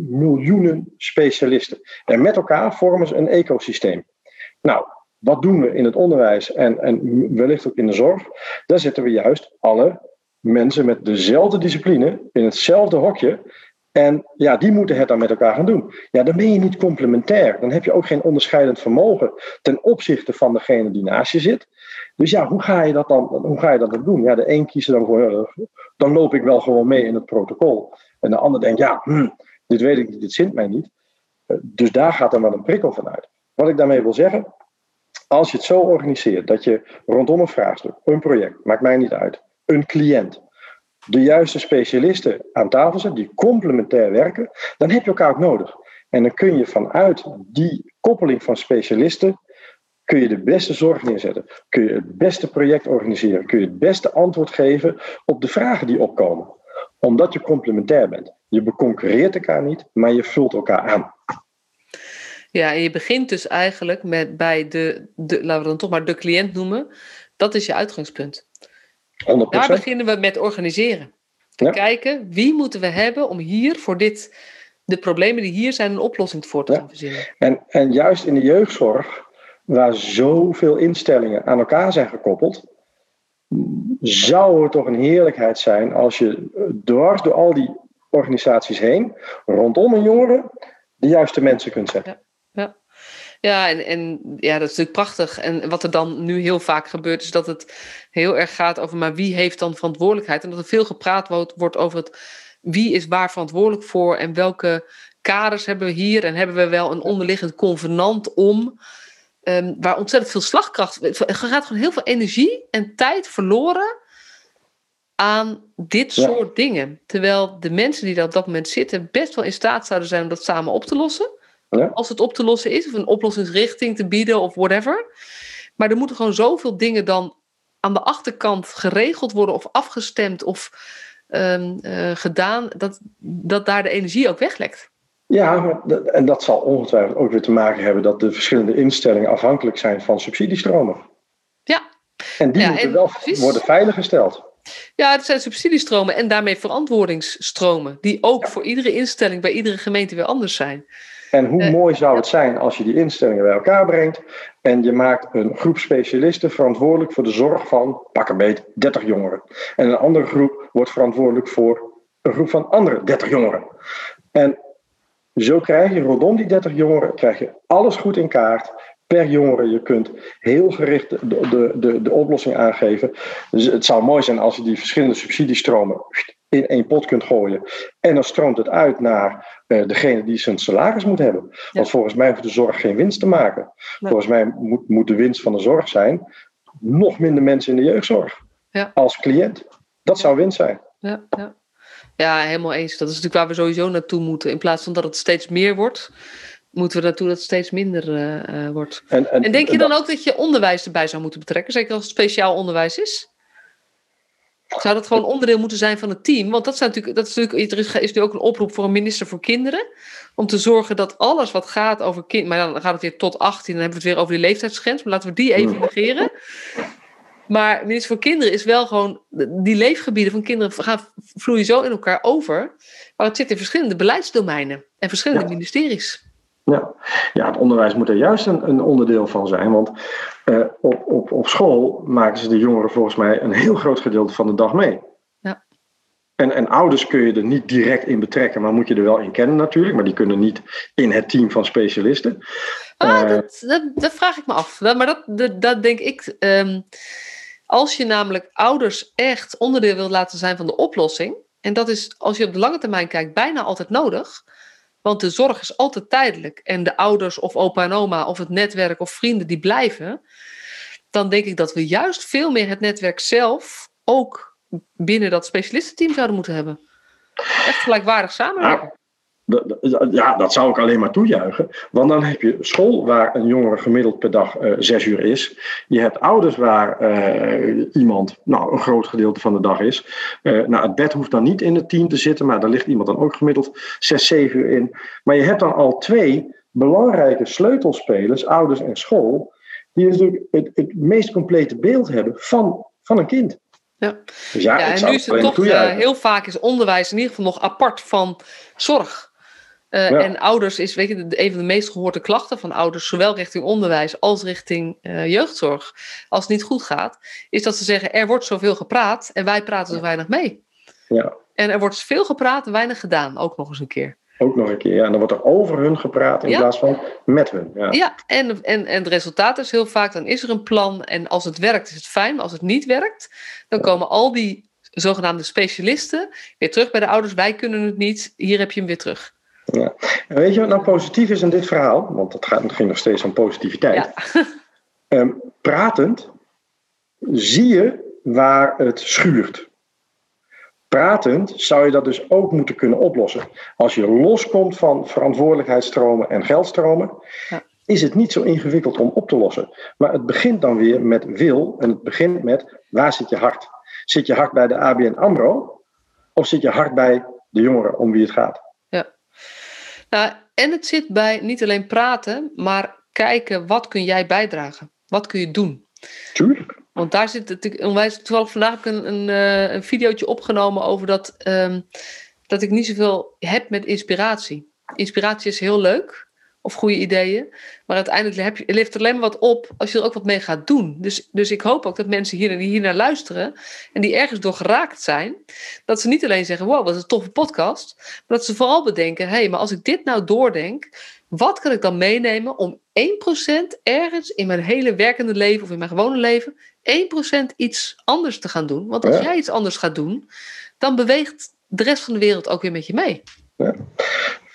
miljoenen specialisten. En met elkaar vormen ze een ecosysteem. Nou, wat doen we in het onderwijs en, en wellicht ook in de zorg? Daar zetten we juist alle mensen met dezelfde discipline in hetzelfde hokje. En ja, die moeten het dan met elkaar gaan doen. Ja, dan ben je niet complementair. Dan heb je ook geen onderscheidend vermogen ten opzichte van degene die naast je zit. Dus ja, hoe ga je dat dan, hoe ga je dat dan doen? Ja, de een kiest dan gewoon, dan loop ik wel gewoon mee in het protocol. En de ander denkt, ja, hm, dit weet ik niet, dit zint mij niet. Eh, dus daar gaat dan wel een prikkel van uit. Wat ik daarmee wil zeggen, als je het zo organiseert dat je rondom een vraagstuk, een project, maakt mij niet uit, een cliënt, de juiste specialisten aan tafel zet, die complementair werken, dan heb je elkaar ook nodig. En dan kun je vanuit die koppeling van specialisten kun je de beste zorg neerzetten. Kun je het beste project organiseren. Kun je het beste antwoord geven op de vragen die opkomen. Omdat je complementair bent. Je beconcurreert elkaar niet, maar je vult elkaar aan. Ja, en je begint dus eigenlijk met bij de, de laten we dan toch maar de cliënt noemen. Dat is je uitgangspunt. 100%. Daar beginnen we met organiseren. Te kijken wie moeten we hebben om hier voor dit, de problemen die hier zijn, een oplossing voor te gaan verzinnen. En, en juist in de jeugdzorg waar zoveel instellingen aan elkaar zijn gekoppeld, zou het toch een heerlijkheid zijn als je dwars door al die organisaties heen, rondom een jongere, de juiste mensen kunt zetten. Ja. Ja en, en ja, dat is natuurlijk prachtig. En wat er dan nu heel vaak gebeurt, is dat het heel erg gaat over, maar wie heeft dan verantwoordelijkheid? En dat er veel gepraat wordt, wordt over het wie is waar verantwoordelijk voor en welke kaders hebben we hier en hebben we wel een onderliggend convenant om. Um, waar ontzettend veel slagkracht. Er gaat gewoon heel veel energie en tijd verloren aan dit soort dingen. Terwijl de mensen die daar op dat moment zitten best wel in staat zouden zijn om dat samen op te lossen. Ja. Als het op te lossen is, of een oplossingsrichting te bieden of whatever. Maar er moeten gewoon zoveel dingen dan aan de achterkant geregeld worden of afgestemd of um, uh, gedaan, dat, dat daar de energie ook weglekt. Ja, en dat zal ongetwijfeld ook weer te maken hebben dat de verschillende instellingen afhankelijk zijn van subsidiestromen. Ja. En die Ja, moeten en wel precies. worden veiliggesteld. Ja, het zijn subsidiestromen en daarmee verantwoordingsstromen, die ook voor iedere instelling bij iedere gemeente weer anders zijn. En hoe Eh, mooi zou het zijn als je die instellingen bij elkaar brengt en je maakt een groep specialisten verantwoordelijk voor de zorg van, pak een beet, 30 jongeren. En een andere groep wordt verantwoordelijk voor een groep van andere 30 jongeren. En zo krijg je rondom die 30 jongeren krijg je alles goed in kaart. Per jongere, je kunt heel gericht de, de, de, de oplossing aangeven. Dus het zou mooi zijn als je die verschillende subsidiestromen in één pot kunt gooien. En dan stroomt het uit naar eh, degene die zijn salaris moet hebben. Want volgens mij hoeft de zorg geen winst te maken. Nee. Volgens mij moet, moet de winst van de zorg zijn nog minder mensen in de jeugdzorg. Ja. Als cliënt. Dat zou winst zijn. Ja, ja. ja, helemaal eens. Dat is natuurlijk waar we sowieso naartoe moeten. In plaats van dat het steeds meer wordt, moeten we naartoe dat het steeds minder eh, eh, wordt. En, En denk je dan ook dat je onderwijs erbij zou moeten betrekken? Zeker als het speciaal onderwijs is? Zou dat gewoon onderdeel moeten zijn van het team? Want dat, zijn natuurlijk, dat is natuurlijk, er is, is nu ook een oproep voor een minister voor kinderen. Om te zorgen dat alles wat gaat over kind, maar dan gaat het weer tot 18, dan hebben we het weer over die leeftijdsgrens. Maar laten we die even Hmm. negeren. Maar minister voor kinderen is wel gewoon, die leefgebieden van kinderen gaan vloeien zo in elkaar over. Maar het zit in verschillende beleidsdomeinen en verschillende Ja. ministeries. Ja. ja, het onderwijs moet er juist een, een onderdeel van zijn. Want eh, op, op, op school maken ze de jongeren volgens mij een heel groot gedeelte van de dag mee. Ja. En, en ouders kun je er niet direct in betrekken, maar moet je er wel in kennen natuurlijk. Maar die kunnen niet in het team van specialisten. Ah, Eh, dat, dat, dat vraag ik me af. Maar dat, dat, dat denk ik. ehm, als je namelijk ouders echt onderdeel wil laten zijn van de oplossing. En dat is, als je op de lange termijn kijkt, bijna altijd nodig. Want de zorg is altijd tijdelijk. En de ouders of opa en oma of het netwerk of vrienden die blijven. Dan denk ik dat we juist veel meer het netwerk zelf ook binnen dat specialistenteam zouden moeten hebben. Echt gelijkwaardig samenwerken. Dat- Ja, dat zou ik alleen maar toejuichen. Want dan heb je school waar een jongere gemiddeld per dag eh, zes uur is. Je hebt ouders waar eh, iemand nou, een groot gedeelte van de dag is. Eh, nou, het bed hoeft dan niet in het team te zitten, maar daar ligt iemand dan ook gemiddeld zes, zeven uur in. Maar je hebt dan al twee belangrijke sleutelspelers, ouders en school, die natuurlijk het, het meest complete beeld hebben van, van een kind. Ja. Dus ja, en nu is het toch eh, heel vaak is onderwijs in ieder geval nog apart van zorg. Eh, Ja. En ouders is weet je, de- een van de meest gehoorde klachten van ouders, zowel richting onderwijs als richting eh, jeugdzorg, als het niet goed gaat, is dat ze zeggen: er wordt zoveel gepraat en wij praten zo weinig mee. Ja. En er wordt veel gepraat en weinig gedaan, ook nog eens een keer. Ook nog een keer. Ja, en dan wordt er over hun gepraat in Ja. plaats van met hun. Ja. Ja, en, en, en het resultaat is heel vaak: dan is er een plan en als het werkt is het fijn, maar als het niet werkt, dan komen al die zogenaamde specialisten weer terug bij de ouders. Wij kunnen het niet, hier heb je hem weer terug. En weet je wat nou positief is in dit verhaal? Want het, gaat, ging nog steeds om positiviteit. Ja. *laughs* Ehm, pratend zie je waar het schuurt. Pratend zou je dat dus ook moeten kunnen oplossen. Als je loskomt van verantwoordelijkheidsstromen en geldstromen, Ja. is het niet zo ingewikkeld om op te lossen. Maar het begint dan weer met wil en het begint met waar zit je hart? Zit je hart bij de ABN AMRO of zit je hart bij de jongeren om wie het gaat? Nou, en het zit bij niet alleen praten, maar kijken wat kun jij bijdragen? Wat kun je doen? Tuurlijk. Want daar zit natuurlijk onwijs. Toevallig vandaag heb ik een, een, eh, een videootje opgenomen over dat, ehm, dat ik niet zoveel heb met inspiratie. Inspiratie is heel leuk of goede ideeën. Maar uiteindelijk heb je, levert er alleen maar wat op als je er ook wat mee gaat doen. Dus, dus ik hoop ook dat mensen hier, die hier naar luisteren en die ergens door geraakt zijn, dat ze niet alleen zeggen: wow, wat een toffe podcast. Maar dat ze vooral bedenken: hé, hey, maar als ik dit nou doordenk, wat kan ik dan meenemen om 1% ergens in mijn hele werkende leven of in mijn gewone leven 1% iets anders te gaan doen? Want als jij iets anders gaat doen, dan beweegt de rest van de wereld ook weer met je mee. Ja.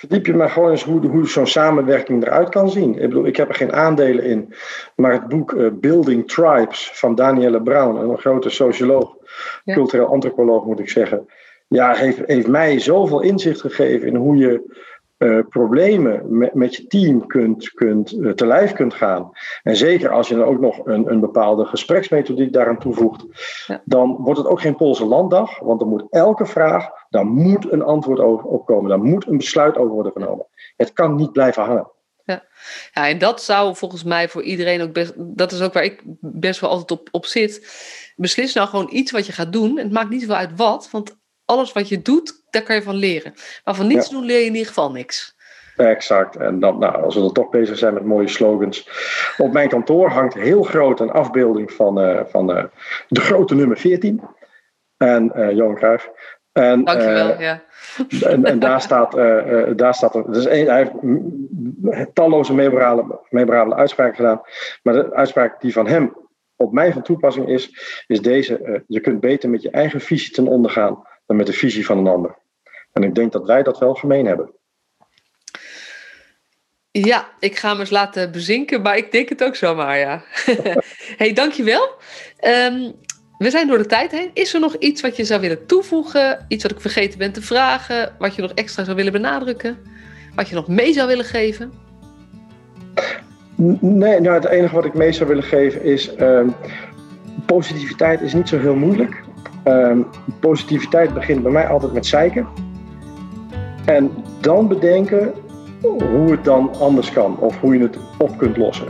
Verdiep je maar gewoon eens hoe, hoe zo'n samenwerking eruit kan zien. Ik bedoel, ik heb er geen aandelen in. Maar het boek uh, Building Tribes van Danielle Brown, een grote socioloog, cultureel antropoloog moet ik zeggen. Ja, heeft, heeft mij zoveel inzicht gegeven in hoe je uh, problemen met, met je team kunt, kunt, uh, te lijf kunt gaan. En zeker als je dan ook nog een, een bepaalde gespreksmethodiek daaraan toevoegt, ja. dan wordt het ook geen Poolse landdag, want dan moet elke vraag, daar moet een antwoord over op komen, daar moet een besluit over worden genomen. Het kan niet blijven hangen. Ja. ja, en dat zou volgens mij voor iedereen ook best, dat is ook waar ik best wel altijd op, op zit. Beslis nou gewoon iets wat je gaat doen. Het maakt niet zoveel uit wat, want alles wat je doet, daar kan je van leren. Maar van niets doen leer je in ieder geval niks. Exact. En dan, nou, als we dan toch bezig zijn met mooie slogans. Op mijn kantoor hangt heel groot een afbeelding van, uh, van uh, de grote nummer 14. En uh, Johan Cruijff. En, Dankjewel, ja. En, en daar *laughs* staat, daar staat dus een, hij heeft talloze memorabele, memorabele uitspraken gedaan. Maar de uitspraak die van hem op mij van toepassing is, is deze. je kunt beter met je eigen visie ten onder gaan dan met de visie van een ander. En ik denk dat wij dat wel gemeen hebben. Ja, ik ga hem eens laten bezinken, maar ik denk het ook zomaar, ja. *laughs* hey, dankjewel. Um, we zijn door de tijd heen. Is er nog iets wat je zou willen toevoegen? Iets wat ik vergeten ben te vragen? Wat je nog extra zou willen benadrukken? Wat je nog mee zou willen geven? Nee, nou het enige wat ik mee zou willen geven is... Um, positiviteit is niet zo heel moeilijk. Um, positiviteit begint bij mij altijd met zeiken. En dan bedenken hoe het dan anders kan of hoe je het op kunt lossen.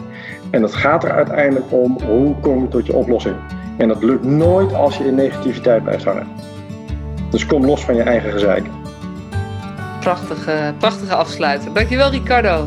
En het gaat er uiteindelijk om hoe kom je tot je oplossing. En dat lukt nooit als je in negativiteit blijft hangen. Dus kom los van je eigen gezeik. Prachtige, prachtige afsluiter. Dankjewel Ricardo.